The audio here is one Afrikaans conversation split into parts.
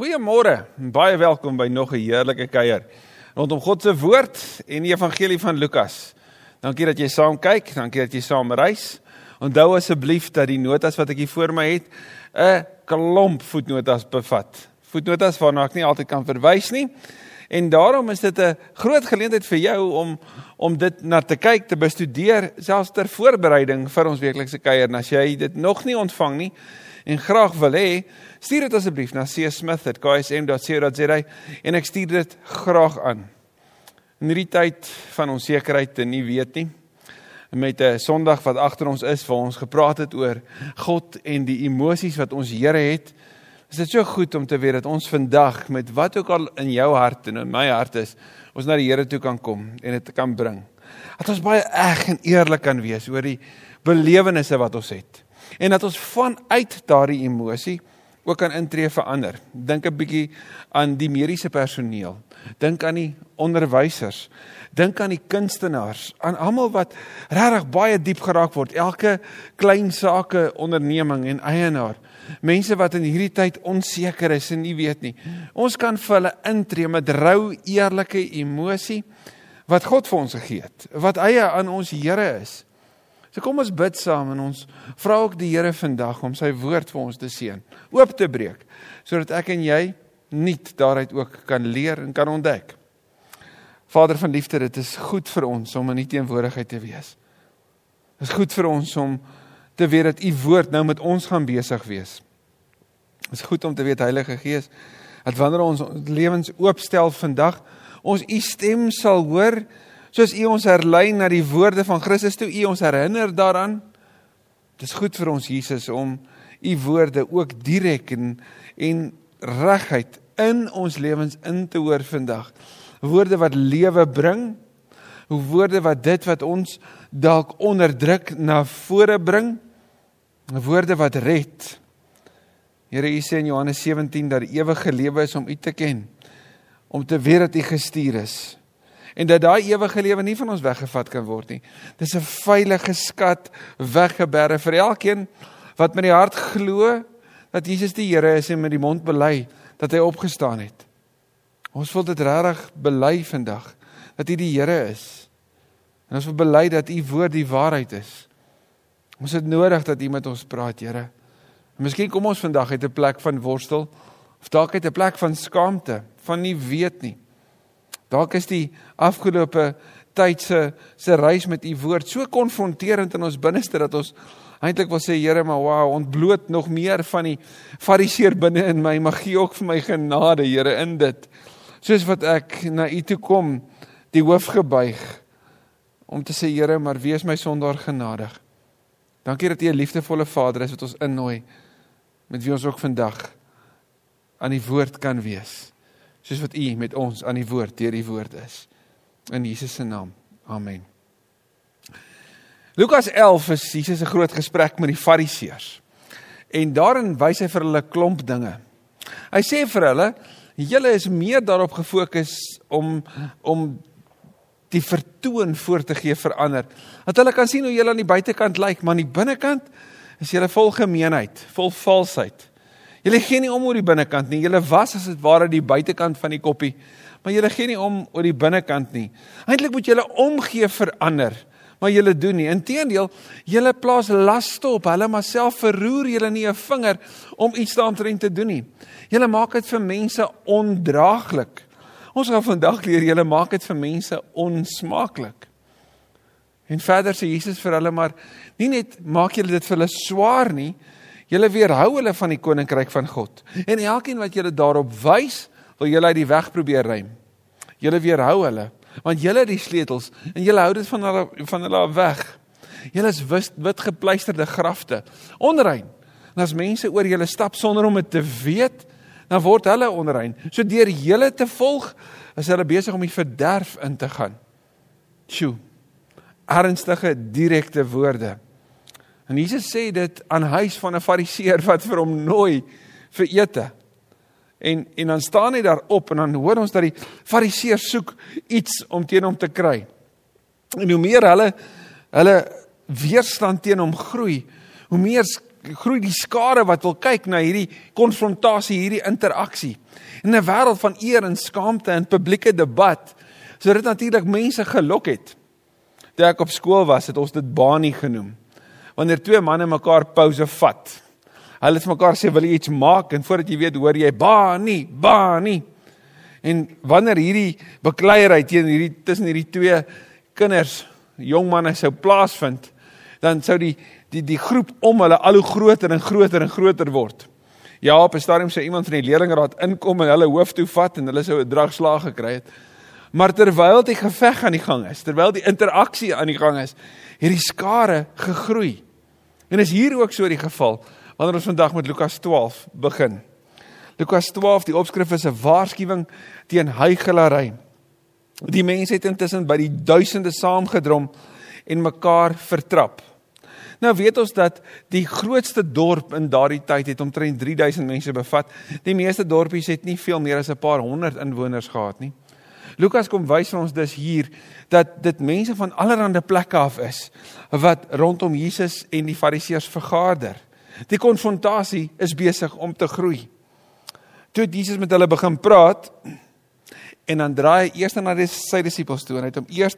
Goeiemôre en baie welkom by nog 'n heerlike kuier rondom God se woord en die evangelie van Lukas. Dankie dat jy saam kyk, dankie dat jy saam reis. Onthou asseblief dat die notas wat ek hier voor my het 'n klomp voetnotas bevat. Voetnotas waarna ek nie altyd kan verwys nie. En daarom is dit 'n groot geleentheid vir jou om om dit na te kyk, te bestudeer, selfs ter voorbereiding vir ons weeklikse kuier. En as jy dit nog nie ontvang nie en graag wil hê, Stuur dit asseblief na csmith@ksm.co.za en ek stuur dit graag aan. In hierdie tyd van onsekerheid en nie weet nie met 'n Sondag wat agter ons is waar ons gepraat het oor God en die emosies wat ons Here het, is dit so goed om te weet dat ons vandag met wat ook al in jou hart en in my hart is, ons na die Here toe kan kom en dit kan bring. Dat ons baie eg en eerlik kan wees oor die belewennisse wat ons het en dat ons vanuit daardie emosie ook kan intree vir ander. Dink 'n bietjie aan die mediese personeel. Dink aan die onderwysers. Dink aan die kunstenaars, aan almal wat regtig baie diep geraak word. Elke klein sake onderneming en eienaar. Mense wat in hierdie tyd onseker is en nie weet nie. Ons kan vir hulle intree met rou, eerlike emosie wat God vir ons gegee het. Wat eie aan ons Here is. So kom ons bid saam en ons vra ook die Here vandag om sy woord vir ons te seën, oop te breek, sodat ek en jy nuut daaruit ook kan leer en kan ontdek. Vader van liefde, dit is goed vir ons om in U teenwoordigheid te wees. Dit is goed vir ons om te weet dat U woord nou met ons gaan besig wees. Dit is goed om te weet Heilige Gees, dat wanneer ons lewens oopstel vandag, ons U stem sal hoor Soos U ons herlei na die woorde van Christus toe, U ons herinner daaraan. Dit is goed vir ons Jesus om U woorde ook direk en en regheid in ons lewens in te hoor vandag. Woorde wat lewe bring. Woorde wat dit wat ons dalk onderdruk na vore bring. Woorde wat red. Here U sê in Johannes 17 dat ewige lewe is om U te ken. Om te weet dat U gestuur is en dat daai ewige lewe nie van ons weggevat kan word nie. Dis 'n veilige skat weggeberre vir elkeen wat met die hart glo dat Jesus die Here is en met die mond bely dat hy opgestaan het. Ons wil dit regtig bely vandag dat hy die Here is. En ons wil bely dat u woord die waarheid is. Ons het nodig dat u met ons praat, Here. Miskien kom ons vandag uit 'n plek van worstel of dalk uit 'n plek van skaamte, van nie weet nie. Dalk is die afgelope tyd se se reis met u woord so konfronterend in ons binneste dat ons eintlik wil sê Here, maar wow, ontbloot nog meer van die fariseer binne in my. Mag gee ook vir my genade, Here, in dit. Soos wat ek na u toe kom, die hoof gebuig om te sê Here, maar wees my sondaar genadig. Dankie dat u 'n liefdevolle Vader is wat ons innooi met wie ons ook vandag aan die woord kan wees soos wat u met ons aan die woord deur die woord is. In Jesus se naam. Amen. Lukas 11 is Jesus se groot gesprek met die Fariseërs. En daarin wys hy vir hulle klomp dinge. Hy sê vir hulle, julle is meer daarop gefokus om om die vertoon voor te gee vir ander. Dat hulle kan sien hoe julle aan die buitekant lyk, maar aan die binnekant is julle vol gemeenheid, vol valsheid. Julle gee nie om oor die binnekant nie. Julle was as dit ware die buitekant van die koppie, maar julle gee nie om oor die binnekant nie. Eintlik moet julle omgee vir ander, maar julle doen nie. Inteendeel, julle plaas laste op hulle, maar self verroer julle nie 'n vinger om iets daaroor te doen nie. Julle maak dit vir mense ondraaglik. Ons gaan vandag leer julle maak dit vir mense onsmaaklik. En verder sê Jesus vir hulle maar nie net maak julle dit vir hulle swaar nie, Julle weerhou hulle van die koninkryk van God. En elkeen wat julle daarop wys, wil julle uit die weg probeer ruim. Julle weerhou hulle want julle het die sleutels en julle hou dit van hulle van hulle af weg. Julle is wit, wit gepleisterde grafte, onrein. En as mense oor julle stap sonder om dit te weet, dan word hulle onrein. So deur julle te volg, is hulle besig om die verderf in te gaan. Sjoe. Ernstige direkte woorde. En Jesus sê dit aan huis van 'n fariseer wat vir hom nooi vir ete. En en dan staan hy daar op en dan hoor ons dat die fariseer soek iets om teen hom te kry. En hoe meer hulle hulle weerstand teen hom groei, hoe meer groei die skare wat wil kyk na hierdie konfrontasie, hierdie interaksie. In 'n wêreld van eer en skaamte en publieke debat, so dit natuurlik mense gelok het. Toe ek op skool was, het ons dit banie genoem. Wanneer twee manne mekaar pouse vat. Hulle het mekaar sê wil jy iets maak en voordat jy weet hoor jy banie, banie. En wanneer hierdie bekleierheid teen hierdie tussen hierdie twee kinders, jong manne sou plaasvind, dan sou die die die groep om hulle al hoe groter en groter en groter word. Ja, op 'n stadium sou iemand van die leerlingraad inkom en hulle hoof toe vat en hulle sou 'n dragslag gekry het. Maar terwyl die geveg aan die gang is, terwyl die interaksie aan die gang is, het die skare gegroei. En is hier ook so die geval wanneer ons vandag met Lukas 12 begin. Lukas 12, die opskrif is 'n waarskuwing teen hygelary. Die mense het intussen by die duisende saamgedrom en mekaar vertrap. Nou weet ons dat die grootste dorp in daardie tyd het omtrent 3000 mense bevat. Die meeste dorpies het nie veel meer as 'n paar honderd inwoners gehad nie. Lukas kom wys vir ons dus hier dat dit mense van allerlei plekke af is wat rondom Jesus en die Fariseërs vergader. Die konfrontasie is besig om te groei. Toe Jesus met hulle begin praat, en dan draai hy eers na sy disippels toe en hy het hom eers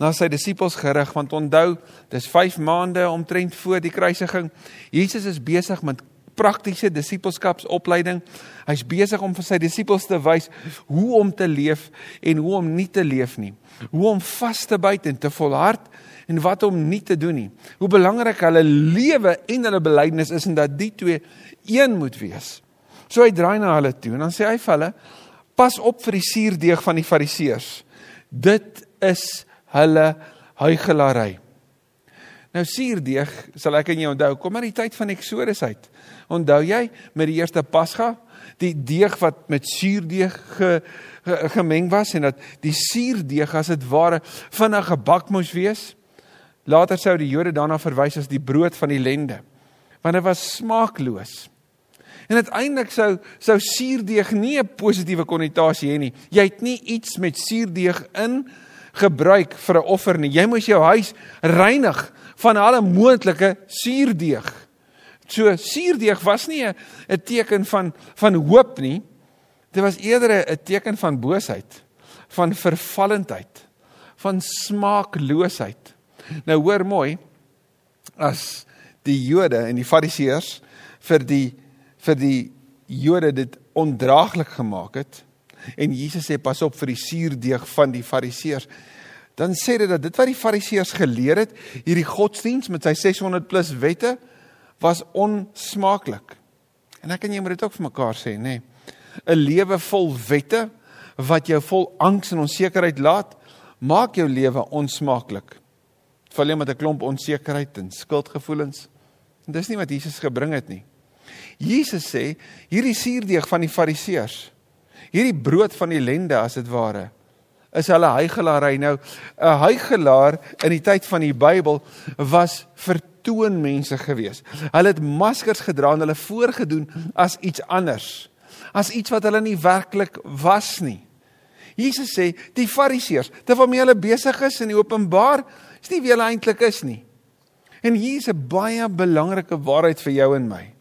na sy disippels gerig want onthou dis 5 maande omtrent voor die kruisiging Jesus is besig met praktiese disippelskapsopleiding hy's besig om vir sy disippels te wys hoe om te leef en hoe om nie te leef nie hoe om vas te byt en te volhard en wat om nie te doen nie hoe belangrik hulle lewe en hulle belydenis is en dat die twee een moet wees so hy draai na hulle toe en dan sê hy vir hulle Pas op vir die suurdeeg van die Fariseërs. Dit is hulle huigelary. Nou suurdeeg, sal ek en jy onthou, kom maar die tyd van Eksodus uit. Onthou jy met die eerste Pasga, die deeg wat met suurdeeg ge, ge, gemeng was en dat die suurdeeg as dit ware vinnig gebak moes wees? Later sou die Jode daarna verwys as die brood van die lende, want dit was smaakloos. En uiteindelik sou sou suurdeeg nie 'n positiewe konnotasie hê nie. Jy het nie iets met suurdeeg in gebruik vir 'n offer nie. Jy moes jou huis reinig van alle moontlike suurdeeg. So suurdeeg was nie 'n teken van van hoop nie. Dit was eerder 'n teken van boosheid, van vervallendheid, van smaakloosheid. Nou hoor mooi as die Jode en die Fariseërs vir die vir die Jode dit ondraaglik gemaak het en Jesus sê pas op vir die suurdeeg van die Fariseërs dan sê dit dat dit wat die Fariseërs geleer het hierdie godsdiens met sy 600 plus wette was onsmaaklik. En ek en jy moet dit ook vir mekaar sê nê. Nee. 'n lewe vol wette wat jou vol angs en onsekerheid laat maak jou lewe onsmaaklik. Val jy met 'n klomp onsekerheid en skuldgevoelens en dis nie wat Jesus gebring het nie. Jesus sê hierdie suurdeeg van die Fariseërs, hierdie brood van ellende as dit ware, is hulle hygelary. Nou 'n hygelaar in die tyd van die Bybel was vertoon mense gewees. Hulle het maskers gedra en hulle voorgedoen as iets anders, as iets wat hulle nie werklik was nie. Jesus sê die Fariseërs, terwyl hulle besig is in die openbaar, is nie wie hulle eintlik is nie. En hier is 'n baie belangrike waarheid vir jou en my.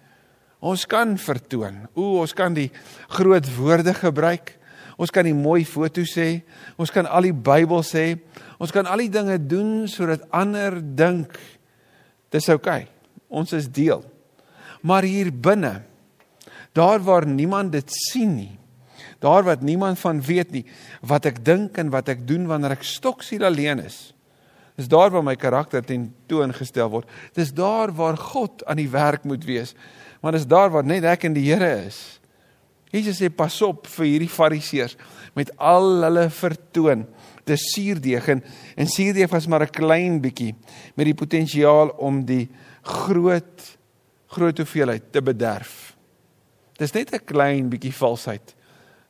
Ons kan vertoon. O, ons kan die groot woorde gebruik. Ons kan die mooi foto's sê. Ons kan al die Bybel sê. Ons kan al die dinge doen sodat ander dink dis oukei. Okay. Ons is deel. Maar hier binne, daar waar niemand dit sien nie, daar wat niemand van weet nie, wat ek dink en wat ek doen wanneer ek stoksiel alleen is. Dis daar waar my karakter ten toon gestel word. Dis daar waar God aan die werk moet wees maar dis daar waar net ek en die Here is. Jesus sê pas op vir hierdie fariseërs met al hulle vertoon. Dis suurdeeg en, en suurdeeg was maar 'n klein bietjie met die potensiaal om die groot groot hoeveelheid te bederf. Dis net 'n klein bietjie valsheid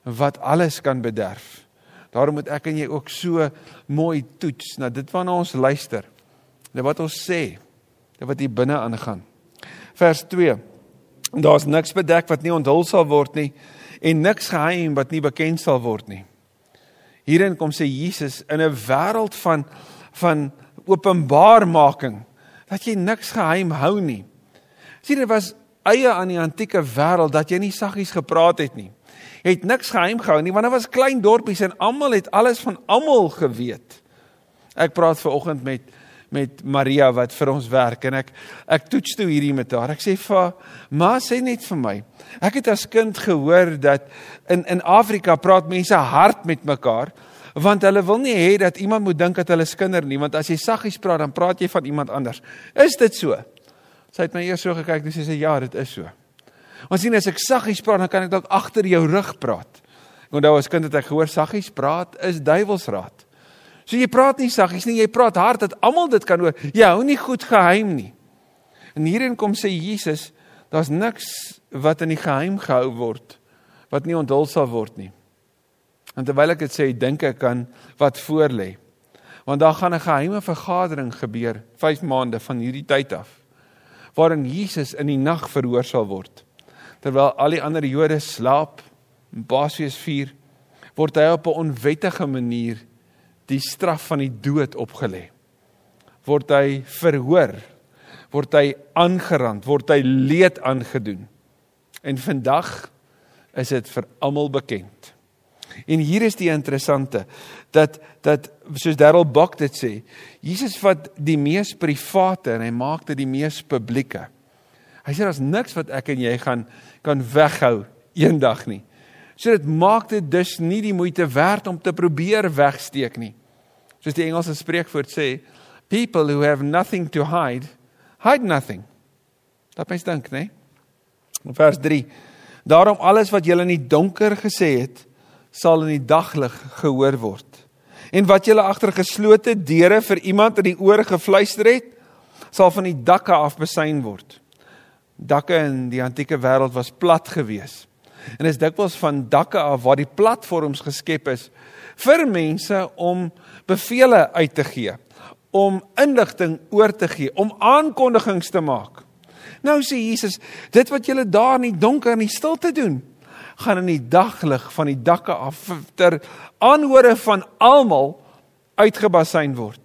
wat alles kan bederf. Daarom moet ek en jy ook so mooi toets na dit waarna ons luister. Dit wat ons sê, dit wat hier binne aangaan. Vers 2 Daar's niks bedek wat nie onthul sal word nie en niks geheim wat nie bekend sal word nie. Hierin kom sê Jesus in 'n wêreld van van openbaarmaking dat jy niks geheim hou nie. Sien dit was eie aan die antieke wêreld dat jy nie saggies gepraat het nie. Jy het niks geheim gehou nie want daar was klein dorpies en almal het alles van almal geweet. Ek praat ver oggend met met Maria wat vir ons werk en ek ek toets toe hierdie met haar. Ek sê vir ma sê net vir my. Ek het as kind gehoor dat in in Afrika praat mense hard met mekaar want hulle wil nie hê dat iemand moet dink dat hulle skinder nie want as jy saggies praat dan praat jy van iemand anders. Is dit so? Sy het my eers so gekyk en sy sê ja, dit is so. Ons sien as ek saggies praat, dan kan ek dalk agter jou rug praat. Ek onthou as kind het ek gehoor saggies praat is duiwelsraad. So jy praat nie saggies nie, jy praat hard dat almal dit kan hoor. Jy hou nie goed geheim nie. En hierin kom sê Jesus, daar's niks wat in die geheim gehou word wat nie onthul sal word nie. En terwyl ek dit sê, dink ek aan wat voor lê. Want daar gaan 'n geheime vergadering gebeur 5 maande van hierdie tyd af waarin Jesus in die nag verhoor sal word. Terwyl al die ander Jode slaap, Paasfees vier, word hy op 'n onwettige manier die straf van die dood opgelê. Word hy verhoor, word hy aangerand, word hy leed aangedoen. En vandag is dit vir almal bekend. En hier is die interessante dat dat soos Darryl Buck dit sê, Jesus vat die mees private en hy maak dit die mees publieke. Hy sê daar's niks wat ek en jy gaan kan weghou eendag nie. So dit maak dit dus nie die moeite werd om te probeer wegsteek nie. Soos die Engelse spreekwoord sê, people who have nothing to hide, hide nothing. Dat mens dink, né? Vers 3. Daarom alles wat julle in die donker gesê het, sal in die daglig gehoor word. En wat julle agter geslote deure vir iemand in die oor gefluister het, sal van die dakke af besyn word. Dakke in die antieke wêreld was plat gewees. En is dikwels van dakke af waar die platforms geskep is vir mense om bevele uit te gee, om inligting oor te gee, om aankondigings te maak. Nou sê Jesus, dit wat julle daar in die donker en die stilte doen, gaan in die daglig van die dakke af ter aanhore van almal uitgebasyn word.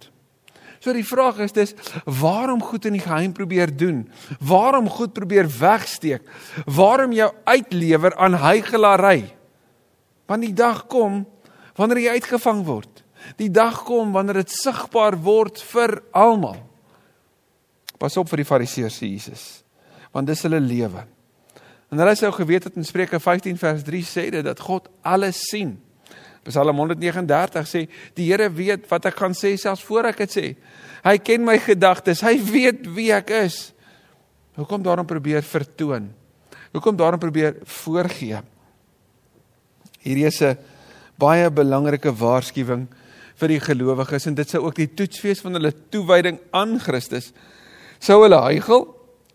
So die vraag is dis waarom goed in die geheim probeer doen? Waarom goed probeer wegsteek? Waarom jou uitlewer aan heigelary? Want die dag kom wanneer jy uitgevang word. Die dag kom wanneer dit sigbaar word vir almal. Pas op vir die fariseërs sê Jesus. Want dis hulle lewe. En hulle sou geweet het in Spreuke 15 vers 3 sê dit dat God alles sien. Psalm 139 sê die Here weet wat ek gaan sê selfs voor ek dit sê. Hy ken my gedagtes. Hy weet wie ek is. Hoekom daarom probeer vertoon? Hoekom daarom probeer voorgee? Hierdie is 'n baie belangrike waarskuwing vir die gelowiges en dit sou ook die toetsfees van hulle toewyding aan Christus sou hulle huigel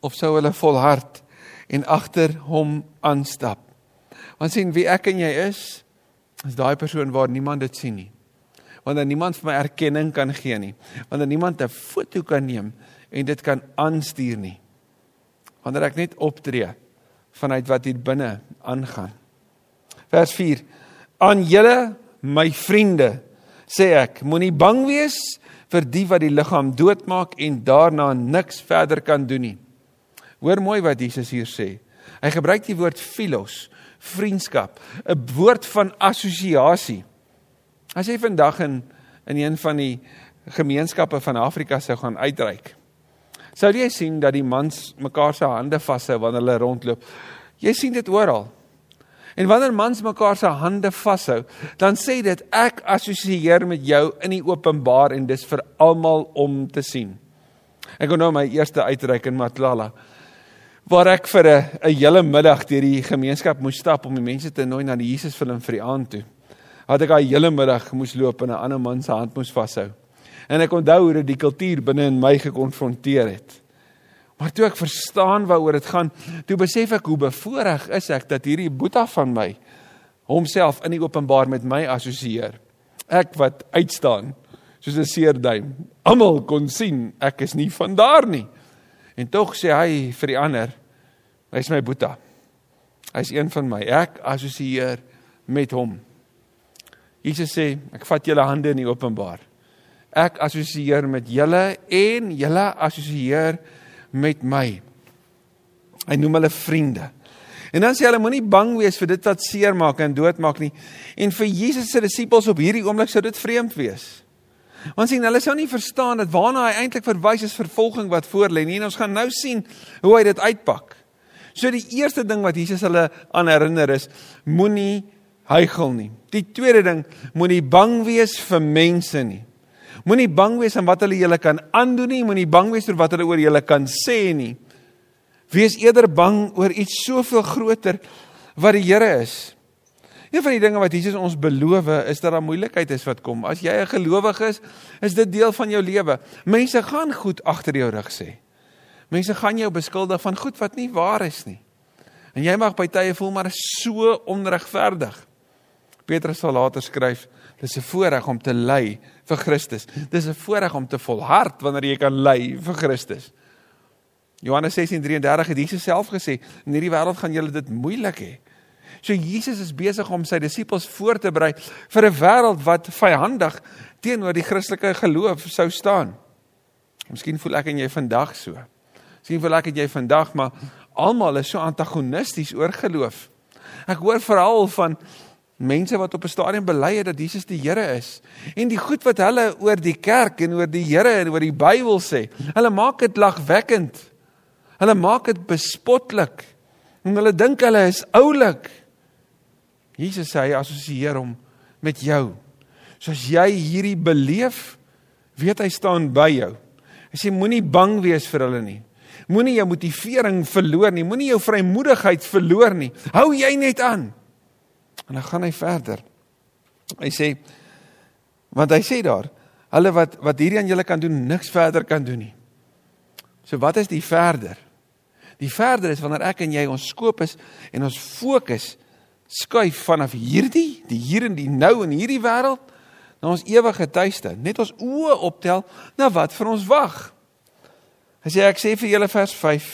of sou hulle volhard en agter hom aanstap. Want sien wie ek en jy is, is daai persoon waar niemand dit sien nie. Wanneer niemand vir my erkenning kan gee nie, wanneer niemand 'n foto kan neem en dit kan aanstuur nie. Wanneer ek net optree vanuit wat hier binne aangaan. Vers 4: Aan julle my vriende sê ek, moenie bang wees vir die wat die liggaam doodmaak en daarna niks verder kan doen nie. Hoor mooi wat Jesus hier sê. Hy gebruik die woord philos, vriendskap, 'n woord van assosiasie. As jy vandag in in een van die gemeenskappe van Afrika sou gaan uitreik, sou jy sien dat die mans mekaar se hande vashou wanneer hulle rondloop. Jy sien dit oral. En wanneer mans mekaar se hande vashou, dan sê dit ek assosieer met jou in die openbaar en dis vir almal om te sien. Ek onthou my eerste uitreik in Matlala waar ek vir 'n 'n hele middag deur die gemeenskap moes stap om die mense te nooi na die Jesus film vir die aand toe. Had ek daai hele middag moes loop en 'n ander man se hand moes vashou. En ek onthou hoe dit die kultuur binne in my gekonfronteer het. Maar toe ek verstaan waaroor dit gaan, toe besef ek hoe bevoorreg is ek dat hierdie boeta van my homself in die openbaar met my assosieer. Ek wat uitstaan soos 'n seerduim. Almal kon sien ek is nie van daar nie. En tog sê hy vir die ander, hy's my boeta. Hy's een van my. Ek assosieer met hom. Jesus sê, ek vat julle hande in die openbaar. Ek assosieer met julle en julle assosieer met my. Hy noem hulle vriende. En dan sê hulle moenie bang wees vir dit wat seermaak en doodmaak nie. En vir Jesus se disippels op hierdie oomblik sou dit vreemd wees. Want sien, hulle sou nie verstaan dat waarna hy eintlik verwys is vervolging wat voorlê nie. En ons gaan nou sien hoe hy dit uitpak. So die eerste ding wat Jesus hulle aan herinner is, moenie huigel nie. Die tweede ding, moenie bang wees vir mense nie. Moenie bang wees aan wat hulle julle kan aandoen nie, moenie bang wees oor wat hulle oor julle kan sê nie. Wees eerder bang oor iets soveel groter wat die Here is. Een van die dinge wat Jesus ons beloof is dat daar moeilikheid is wat kom. As jy 'n gelowige is, is dit deel van jou lewe. Mense gaan goed agter jou rug sê. Mense gaan jou beskuldig van goed wat nie waar is nie. En jy mag by tye voel maar is so onregverdig. Petrus sal later skryf, dis 'n voorreg om te ly vir Christus. Dis 'n voorreg om te volhard wanneer jy kan ly vir Christus. Johannes 16:33 het Jesus self gesê, in hierdie wêreld gaan julle dit moeilik hê. So Jesus is besig om sy disippels voor te berei vir 'n wêreld wat vyandig teenoor die Christelike geloof sou staan. Miskien voel ek en jy vandag so. Miskien voel ek en jy vandag maar almal is so antagonisties oor geloof. Ek hoor veral van mense wat op 'n stadium bely het dat Jesus die Here is en die goed wat hulle oor die kerk en oor die Here en oor die Bybel sê, hulle maak dit lagwekkend. Hulle maak dit bespotlik. En hulle dink hulle is oulik. Jesus sê hy assosieer hom met jou. Soos jy hierdie beleef, weet hy staan by jou. Hy sê moenie bang wees vir hulle nie. Moenie jou motivering verloor nie. Moenie jou vrymoedigheid verloor nie. Hou jy net aan. En dan gaan hy verder. Hy sê want hy sê daar, hulle wat wat hierdie aan julle kan doen, niks verder kan doen nie. So wat is die verder? Die verder is wanneer ek en jy ons skoop is en ons fokus skuif vanaf hierdie, die hier en die nou in hierdie wêreld na ons ewige tuiste. Net ons oë optel na wat vir ons wag. As jy ek sê vir julle vers 5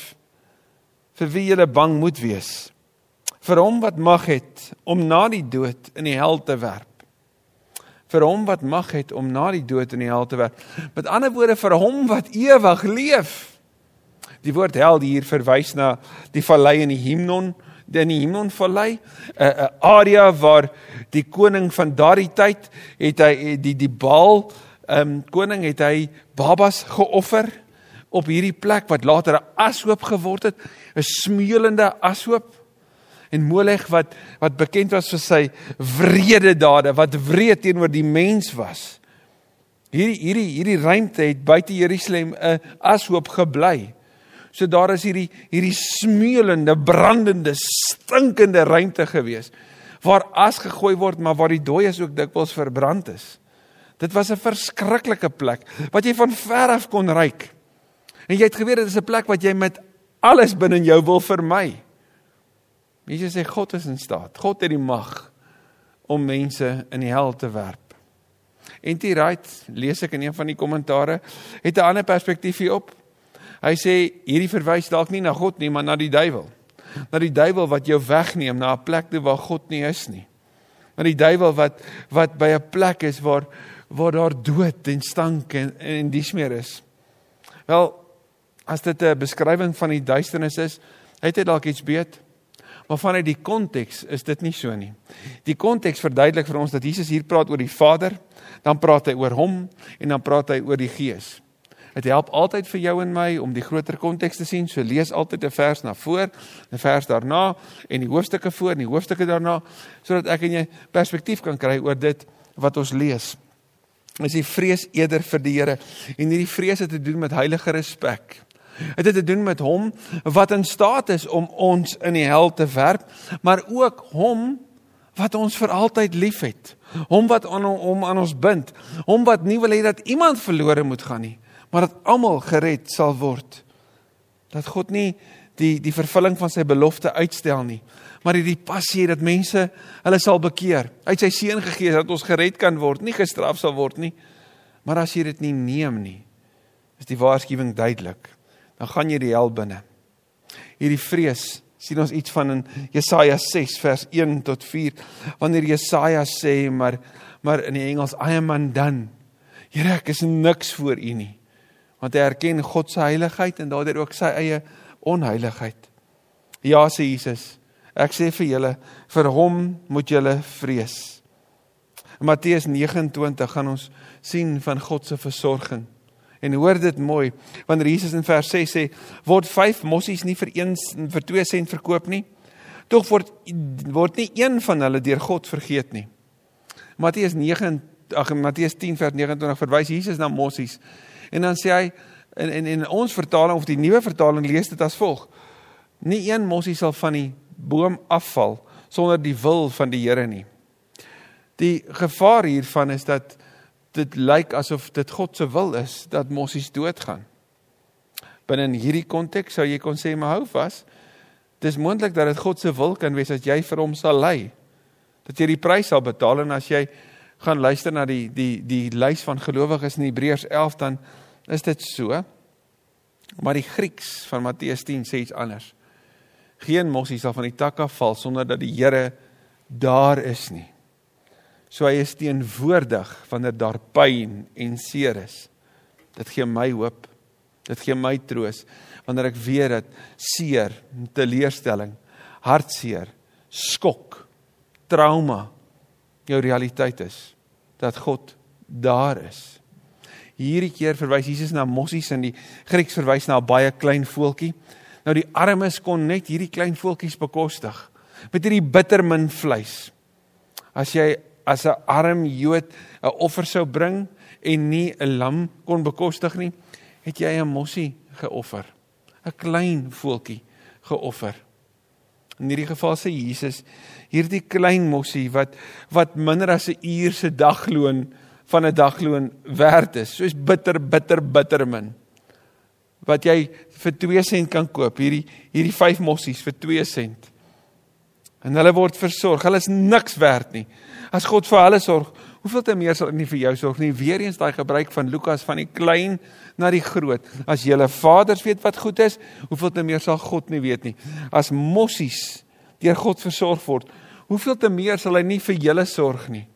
vir wie julle bang moet wees vir hom wat mag het om na die dood in die hel te werp vir hom wat mag het om na die dood in die hel te werp met ander woorde vir hom wat ewig leef Die woord hel hier verwys na die vallei in die Himnon, in die Himnon vallei, 'n 'n area waar die koning van daardie tyd het hy die die Baal ehm um, koning het hy babas geoffer op hierdie plek wat later 'n ashoop geword het, 'n smeulende ashoop en Molech wat wat bekend was vir sy wrede dade, wat wreed teenoor die mens was. Hierdie hierdie hierdie ruimte het buite Jerusalem 'n ashoop gebly. So daar is hierdie hierdie smeulende, brandende, stinkende ruimte gewees waar as gegooi word, maar waar die dooies ook dikwels verbrand is. Dit was 'n verskriklike plek wat jy van ver af kon ruik. En jy het geweet dit is 'n plek wat jy met alles binne in jou wil vermy. Jesus sê God is in staat. God het die mag om mense in die hel te werp. En dit right, lees ek in een van die kommentare, het 'n ander perspektief hier op. Hy sê hierdie verwys dalk nie na God nie, maar na die duiwel. Na die duiwel wat jou wegneem na 'n plek toe waar God nie is nie. Na die duiwel wat wat by 'n plek is waar waar daar dood en stank en en dis meer is. Wel, as dit 'n beskrywing van die duisternis is, het hy dalk iets beet. Maar vanuit die konteks is dit nie so nie. Die konteks verduidelik vir ons dat Jesus hier praat oor die Vader, dan praat hy oor hom en dan praat hy oor die Gees. Dit help altyd vir jou en my om die groter konteks te sien. So lees altyd 'n vers na voor, 'n vers daarna en die hoofstukke voor en die hoofstukke daarna sodat ek en jy perspektief kan kry oor dit wat ons lees. Is die vrees eerder vir die Here en hierdie vrees het te doen met heilige respek. Dit het te doen met hom wat in staat is om ons in die hel te werp, maar ook hom wat ons vir altyd liefhet. Hom wat aan hom aan ons bind. Hom wat nie wil hê dat iemand verlore moet gaan nie, maar dat almal gered sal word. Dat God nie die die vervulling van sy belofte uitstel nie, maar hierdie passie dat mense hulle sal bekeer. Uit sy seun gegee dat ons gered kan word, nie gestraf sal word nie. Maar as jy dit nie neem nie, is die waarskuwing duidelik. Dan gaan jy die hel binne. Hierdie vrees sien ons iets van in Jesaja 6 vers 1 tot 4 wanneer Jesaja sê maar maar in die Engels I am undone. Here ek is niks voor u nie want hy erken God se heiligheid en daardeur ook sy eie onheiligheid. Ja sê Jesus. Ek sê vir julle, vir hom moet julle vrees. In Matteus 29 gaan ons sien van God se versorging. En hoor dit mooi, wanneer Jesus in vers 6 sê, word 5 mossies nie vir 1 vir 2 sent verkoop nie. Tog word word nie een van hulle deur God vergeet nie. Matteus 9 ag Matteus 10 vers 29 verwys Jesus na mossies. En dan sê hy in in in ons vertaling of die nuwe vertaling lees dit as volg: Nie een mossie sal van die boom afval sonder die wil van die Here nie. Die gevaar hiervan is dat dit lyk asof dit God se wil is dat mossies doodgaan. Binne in hierdie konteks sou jy kon sê maar hou vas. Dis moontlik dat dit God se wil kan wees dat jy vir hom sal ly. Dat jy die prys sal betaal en as jy gaan luister na die die die lys van gelowiges in Hebreërs 11 dan is dit so. Maar die Grieks van Matteus 10 sê iets anders. Geen mossie sal van die tak af val sonder dat die Here daar is nie. So hy is teenwoordig wanneer daar pyn en seer is. Dit gee my hoop. Dit gee my troos wanneer ek weet dat seer, teleurstelling, hartseer, skok, trauma jou realiteit is. Dat God daar is. Hierdie keer verwys Jesus na mossies en die Grieks verwys na 'n baie klein voeltjie. Nou die armes kon net hierdie klein voeltjies bekostig met hierdie bittermin vleis. As jy as 'n arm Jood 'n offer sou bring en nie 'n lam kon bekostig nie, het jy 'n mossie geoffer. 'n Klein voeltjie geoffer. In hierdie geval sê Jesus, hierdie klein mossie wat wat minder as 'n uur se dagloon van 'n dagloon werd is, soos bitter bitter bitter min. Wat jy vir 2 sent kan koop, hierdie hierdie 5 mossies vir 2 sent. En hulle word versorg. Hulle is niks werd nie. As God vir hulle sorg, hoeveel te meer sal hy nie vir jou sorg nie? Weereens daai gebruik van Lukas van die klein na die groot. As julle vaders weet wat goed is, hoeveel te meer sal God nie weet nie. As mossies deur God versorg word, hoeveel te meer sal hy nie vir julle sorg nie.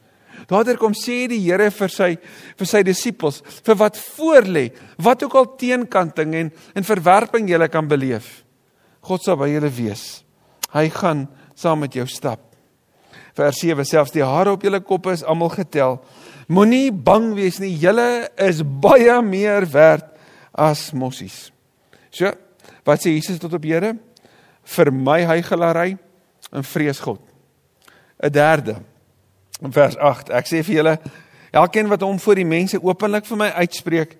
Daardeur kom sê die Here vir sy vir sy disippels, vir wat voorlê, wat ook al teenkanting en en verwerping julle kan beleef. God sal by julle wees. Hy gaan saam met jou stap. Vers 7 selfs die hare op julle koppe is almal getel. Moenie bang wees nie, julle is baie meer werd as mossies. So, wat sê Jesus tot op Here? Vir my hygelary en vrees God. 'n Derde. In vers 8, ek sê vir julle, elkeen wat hom voor die mense openlik vir my uitspreek,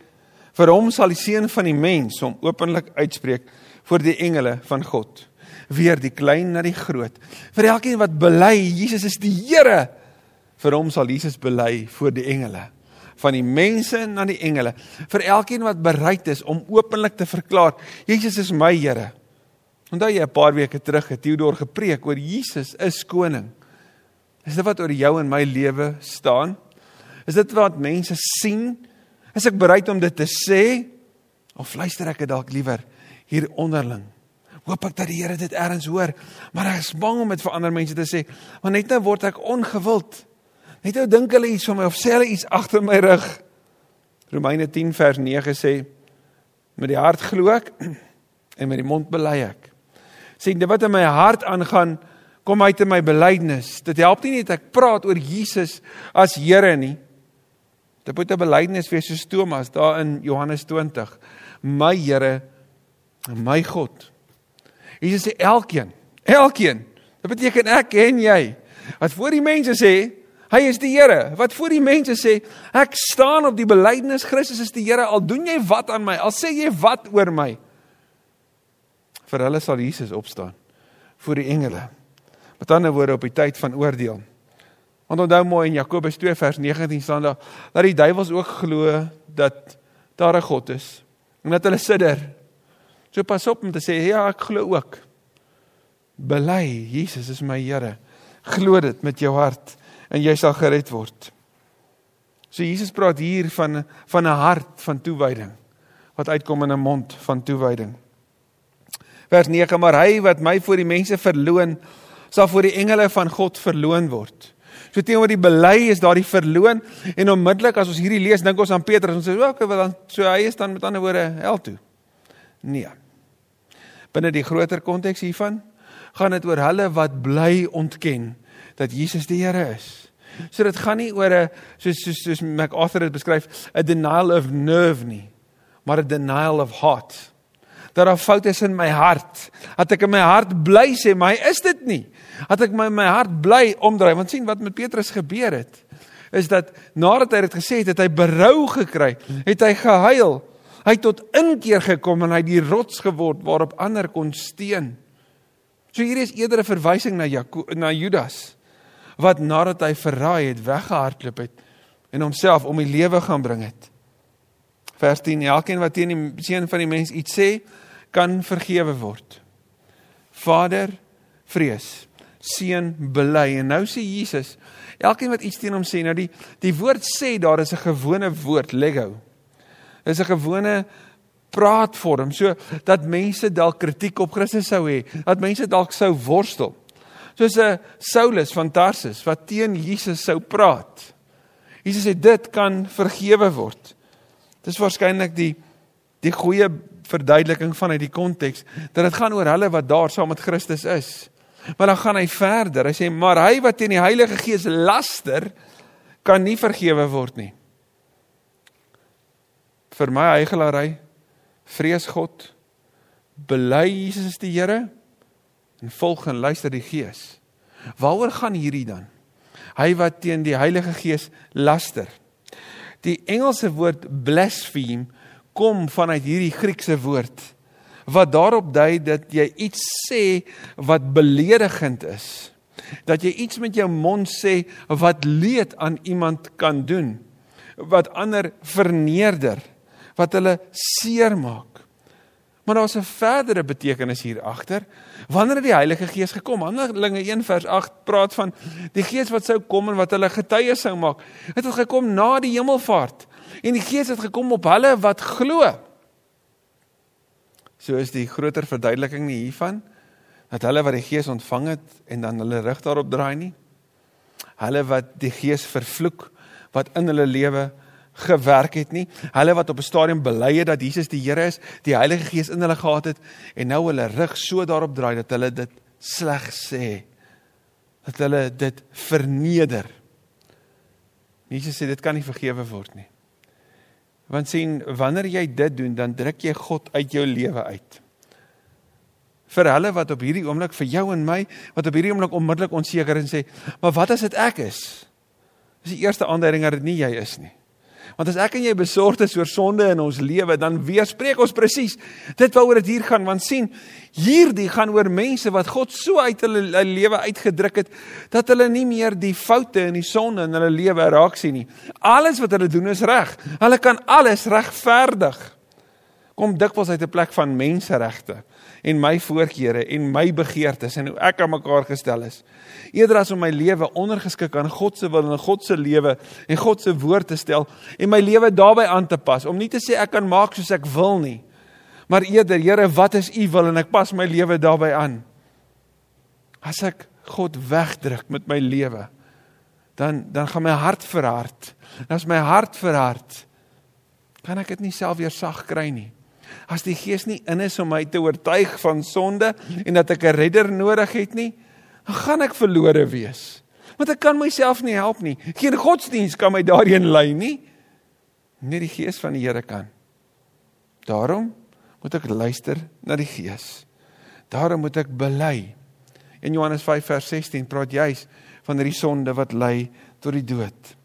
vir hom sal die seun van die mens hom openlik uitspreek voor die engele van God weer die klein na die groot. Vir elkeen wat bely Jesus is die Here, vir hom sal Jesus bely voor die engele van die mense na die engele vir elkeen wat bereid is om openlik te verklaar Jesus is my Here. Onthou jy 'n paar weke terug het Theodor gepreek oor Jesus is koning. Is dit wat oor jou en my lewe staan? Is dit wat mense sien? Is ek bereid om dit te sê of luister ek dit dalk liewer hier onderling? Hoop ek dat die Here dit ergens hoor. Maar ek is bang om dit vir ander mense te sê, want net nou word ek ongewild. Net nou dink hulle iets van my of sê hulle iets agter my rug. Romeine 10 vers 9 sê met die hart glo ek en met die mond bely ek. Sê dit wat in my hart aangaan kom uit in my belydenis. Dit help nie net ek praat oor Jesus as Here nie. Dit moet 'n belydenis wees soos Thomas daar in Johannes 20. My Here my God. Jesus sê elkeen, elkeen. Dit beteken ek en jy. Wat voor die mense sê, hy is die Here. Wat voor die mense sê, ek staan op die belydenis Christus is die Here. Al doen jy wat aan my, al sê jy wat oor my. Vir hulle sal Jesus opstaan voor die engele. Met ander woorde op die tyd van oordeel. Want onthou mooi in Jakobus 2 vers 19 staan daar dat die duiwels ook glo dat daar 'n God is en dat hulle sidder So pas op om te sê ja, ek glo ook. Bely Jesus is my Here. Glo dit met jou hart en jy sal gered word. So Jesus praat hier van van 'n hart van toewyding wat uitkom in 'n mond van toewyding. Vers 9: Maar hy wat my voor die mense verloon, sal voor die engele van God verloon word. So teenoor die bely is daar die verloon en onmiddellik as ons hierdie lees, dink ons aan Petrus en sê, "Oké, okay, wel dan so hy is dan met ander woorde hel toe." Nee binne die groter konteks hiervan gaan dit oor hulle wat bly ontken dat Jesus die Here is. So dit gaan nie oor 'n soos soos soos MacArthur dit beskryf, 'n denial of nerve nie, maar 'n denial of heart. Dat daar foute is in my hart. Dat ek in my hart bly sê, maar hy is dit nie. Dat ek my my hart bly omdraai, want sien wat met Petrus gebeur het, is dat nadat hy dit gesê het, het hy berou gekry, het hy gehuil. Hy het tot inkeer gekom en hy het die rots geword waarop ander kon steun. So hier is eerder 'n verwysing na Jakob na Judas wat nadat hy verraai het weggehardloop het en homself om die lewe gaan bring het. Vers 10: Elkeen wat teen die seun van die mens iets sê, kan vergewe word. Vader vrees, seun bely en nou sê Jesus, elkeen wat iets teen hom sê, nou die die woord sê daar is 'n gewone woord, lego. Dis 'n gewone praatvorm so dat mense dalk kritiek op Christus sou hê, dat mense dalk sou worstel. Soos 'n Saulus van Tarsus wat teen Jesus sou praat. Jesus sê dit kan vergewe word. Dis waarskynlik die die goeie verduideliking vanuit die konteks dat dit gaan oor hulle wat daar saam met Christus is. Maar dan gaan hy verder. Hy sê maar hy wat teen die Heilige Gees laster kan nie vergewe word nie. Vir my heigelary vrees God, bely Jesus is die Here en volg en luister die Gees. Waaroor gaan hierdie dan? Hy wat teen die Heilige Gees laster. Die Engelse woord blaspheme kom vanuit hierdie Griekse woord wat daarop dui dat jy iets sê wat beledigend is. Dat jy iets met jou mond sê wat leed aan iemand kan doen. Wat ander verneder wat hulle seermaak. Maar daar's 'n verdere betekenis hier agter. Wanneer het die Heilige Gees gekom? Handelinge 1 vers 8 praat van die Gees wat sou kom en wat hulle getuies sou maak. Dit het gekom na die hemelvaart. En die Gees het gekom op hulle wat glo. So is die groter verduideliking nie hiervan dat hulle wat die Gees ontvang het en dan hulle rug daarop draai nie. Hulle wat die Gees vervloek wat in hulle lewe gewerk het nie. Hulle wat op 'n stadium bely het dat Jesus die Here is, die Heilige Gees in hulle gehad het en nou hulle rug so daarop draai dat hulle dit sleg sê. Dat hulle dit verneder. Jesus sê dit kan nie vergewe word nie. Want sien, wanneer jy dit doen, dan druk jy God uit jou lewe uit. Vir hulle wat op hierdie oomblik vir jou en my wat op hierdie oomblik onmiddellik onseker en sê, "Maar wat as dit ek is?" Dis die eerste aanduiding dat dit nie jy is nie. Want as ek en jy besorgd is oor sonde in ons lewe, dan weerspreek ons presies dit waaroor dit hier gaan. Want sien, hierdie gaan oor mense wat God so uit hulle lewe uitgedruk het dat hulle nie meer die foute en die sonde in hulle lewe raak sien nie. Alles wat hulle doen is reg. Hulle kan alles regverdig. Kom dikwels uit 'n plek van menseregte en my voorkeure en my begeertes en hoe ek aan mekaar gestel is. Eerder as om my lewe ondergeskik aan God se wil en God se lewe en God se woord te stel en my lewe daarbey aan te pas om nie te sê ek kan maak soos ek wil nie. Maar eerder, Here, wat is u wil en ek pas my lewe daarbey aan. As ek God wegdruk met my lewe, dan dan gaan my hart verhard. As my hart verhard, kan ek dit nie self weer sag kry nie as die Gees nie in is om my te oortuig van sonde en dat ek 'n redder nodig het nie, dan gaan ek verlore wees. Want ek kan myself nie help nie. Geen godsdiens kan my daarin lei nie. Net die Gees van die Here kan. Daarom moet ek luister na die Gees. Daarom moet ek bely. In Johannes 5 vers 16 praat juis van hierdie sonde wat lei tot die dood.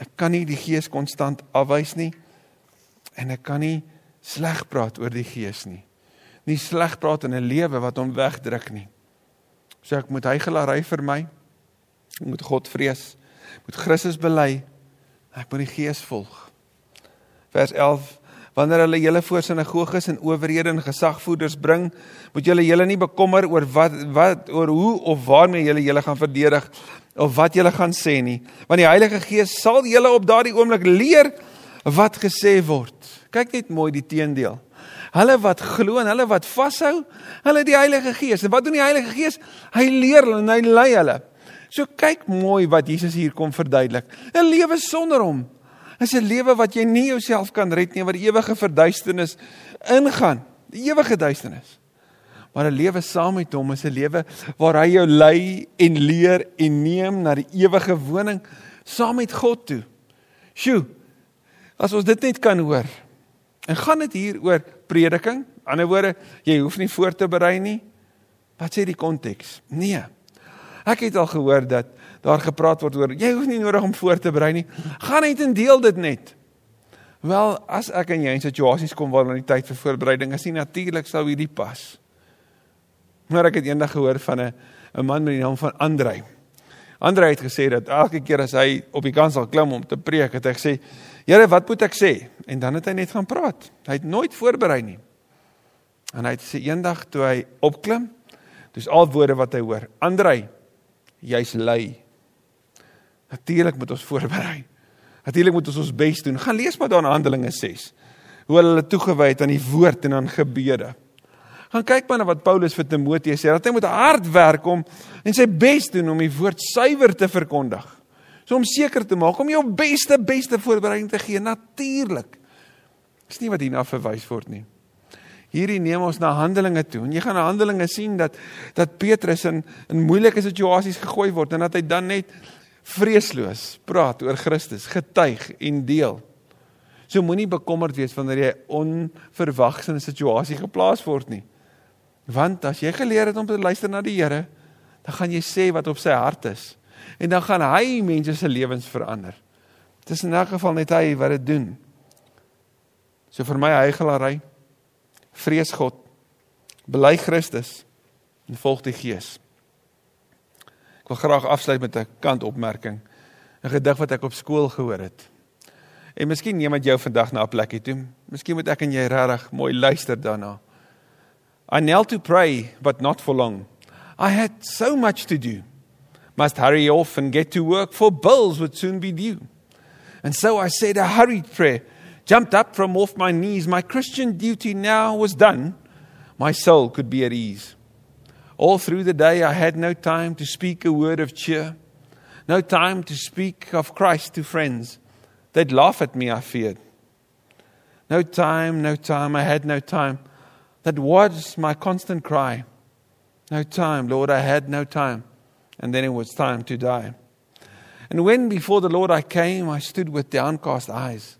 Ek kan nie die Gees konstant afwys nie en ek kan nie sleg praat oor die gees nie. Nie sleg praat in 'n lewe wat hom wegdruk nie. So ek moet heigelary vir my. Ek moet God vrees. Moet Christus bely. Ek moet die gees volg. Vers 11 Wanneer hulle julle voor sinagoges en owerhede en gesagvoerders bring, moet julle julle nie bekommer oor wat wat oor hoe of waarmee julle julle gaan verdedig of wat julle gaan sê nie, want die Heilige Gees sal julle op daardie oomblik leer wat gesê word. Kyk net mooi die teendeel. Hulle wat glo en hulle wat vashou, hulle die Heilige Gees. En wat doen die Heilige Gees? Hy leer hulle en hy lei hulle. So kyk mooi wat Jesus hier kom verduidelik. 'n Lewe sonder hom is 'n lewe wat jy nie jouself kan red nie, wat die ewige verduisternis ingaan, die ewige duisternis. Maar 'n lewe saam met hom is 'n lewe waar hy jou lei en leer en neem na die ewige woning saam met God toe. Sjoe. As ons dit net kan hoor. En gaan dit hier oor prediking? In ander woorde, jy hoef nie voor te berei nie. Wat sê die konteks? Nee. Ek het al gehoor dat daar gepraat word oor jy hoef nie nodig om voor te berei nie. Gaan net en deel dit net. Wel, as ek en jy in situasies kom waar dan die tyd vir voorbereiding is nie natuurlik sou hierdie pas. Maar ek het eendag gehoor van 'n 'n man met die naam van Andrei. Andrei het gesê dat elke keer as hy op die kansel klim om te preek, het hy gesê, "Here, wat moet ek sê?" En dan het hy net gaan praat. Hy het nooit voorberei nie. En hy het sê eendag toe hy opklim, dis al woorde wat hy hoor. Andrei, jy's lui. Natuurlik moet ons voorberei. Natuurlik moet ons ons bes doen. Gaan lees maar daar in Handelinge 6. Hoe hulle toegewy het aan die woord en aan gebede. Gaan kyk maar na wat Paulus vir Timoteus sê dat hy moet hard werk om en sy bes doen om die woord suiwer te verkondig. So om seker te maak om jou beste beste voorbereiding te gee natuurlik. Dis nie wat hierna verwys word nie. Hierdie neem ons na Handelinge toe. En jy gaan na Handelinge sien dat dat Petrus in in moeilike situasies gegooi word en dat hy dan net vreesloos praat oor Christus, getuig en deel. So moenie bekommerd wees wanneer jy onverwags in 'n situasie geplaas word nie. Want as jy geleer het om te luister na die Here, dan gaan jy sê wat op sy hart is en dan gaan hy mense se lewens verander. Dit is in elk geval net hy wat dit doen. So vir my heigelary, vrees God, bely Christus en volg die Gees. Ek wil graag afsluit met 'n kantopmerking. 'n Gedig wat ek op skool gehoor het. En miskien neem dit jou vandag na 'n plekie toe. Miskien moet ek en jy regtig mooi luister daarna. I knelt to pray, but not for long. I had so much to do. Must hurry off and get to work, for bills would soon be due. And so I said a hurried prayer, jumped up from off my knees. My Christian duty now was done. My soul could be at ease. All through the day, I had no time to speak a word of cheer, no time to speak of Christ to friends. They'd laugh at me, I feared. No time, no time, I had no time. That was my constant cry. No time, Lord, I had no time. And then it was time to die. And when before the Lord I came, I stood with downcast eyes.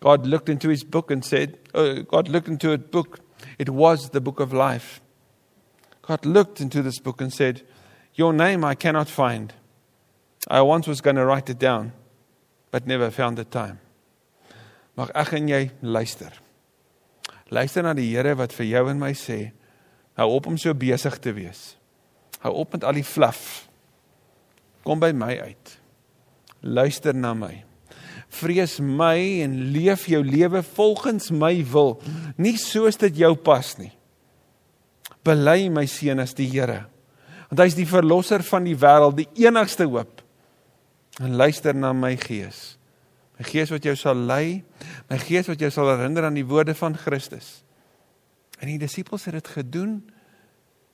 God looked into his book and said, oh, God looked into a book. It was the book of life. God looked into this book and said, Your name I cannot find. I once was going to write it down, but never found the time. Mag ek en jy luister. Luister na die Here wat vir jou en my sê, hou op om so besig te wees. Hou op met al die fluff. Kom by my uit. Luister na my. Vrees my en leef jou lewe volgens my wil, nie soos dit jou pas nie. Bely my seun as die Here. Want hy is die verlosser van die wêreld, die enigste hoop. En luister na my gees. My gees wat jou sal lei, my gees wat jou sal herinner aan die woorde van Christus. En die disippels het dit gedoen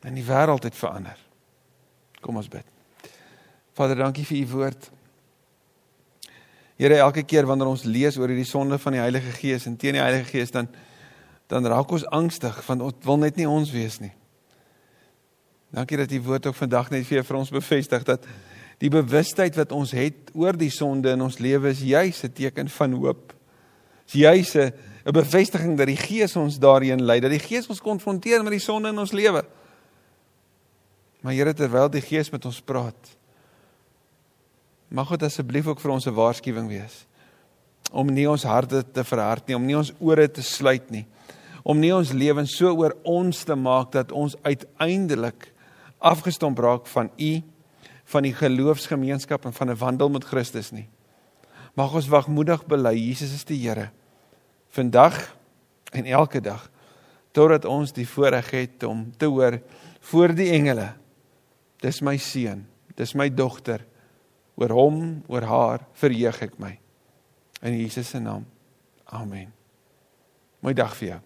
en die wêreld het verander. Kom ons bid. Vader, dankie vir u woord. Here, elke keer wanneer ons lees oor hierdie sonde van die Heilige Gees en teen die Heilige Gees dan dan raak ons angstig want ons wil net nie ons wees nie. Dankie dat die woord ook vandag net weer vir ons bevestig dat die bewustheid wat ons het oor die sonde in ons lewe is juis 'n teken van hoop. Is juis 'n 'n bevestiging dat die Gees ons daarin lei, dat die Gees ons konfronteer met die sonde in ons lewe. Maar Here terwyl die Gees met ons praat, mag dit asseblief ook vir ons 'n waarskuwing wees om nie ons harte te verhard nie, om nie ons ore te sluit nie, om nie ons lewens so oor ons te maak dat ons uiteindelik afgestomp raak van u van die geloofsgemeenskap en van 'n wandel met Christus nie. Mag ons wagmoedig bely Jesus is die Here vandag en elke dag totdat ons die voorreg het om te hoor voor die engele dis my seun. Dis my dogter. Oor hom oor haar verheug ek my. In Jesus se naam. Amen. Mooi dag vir jou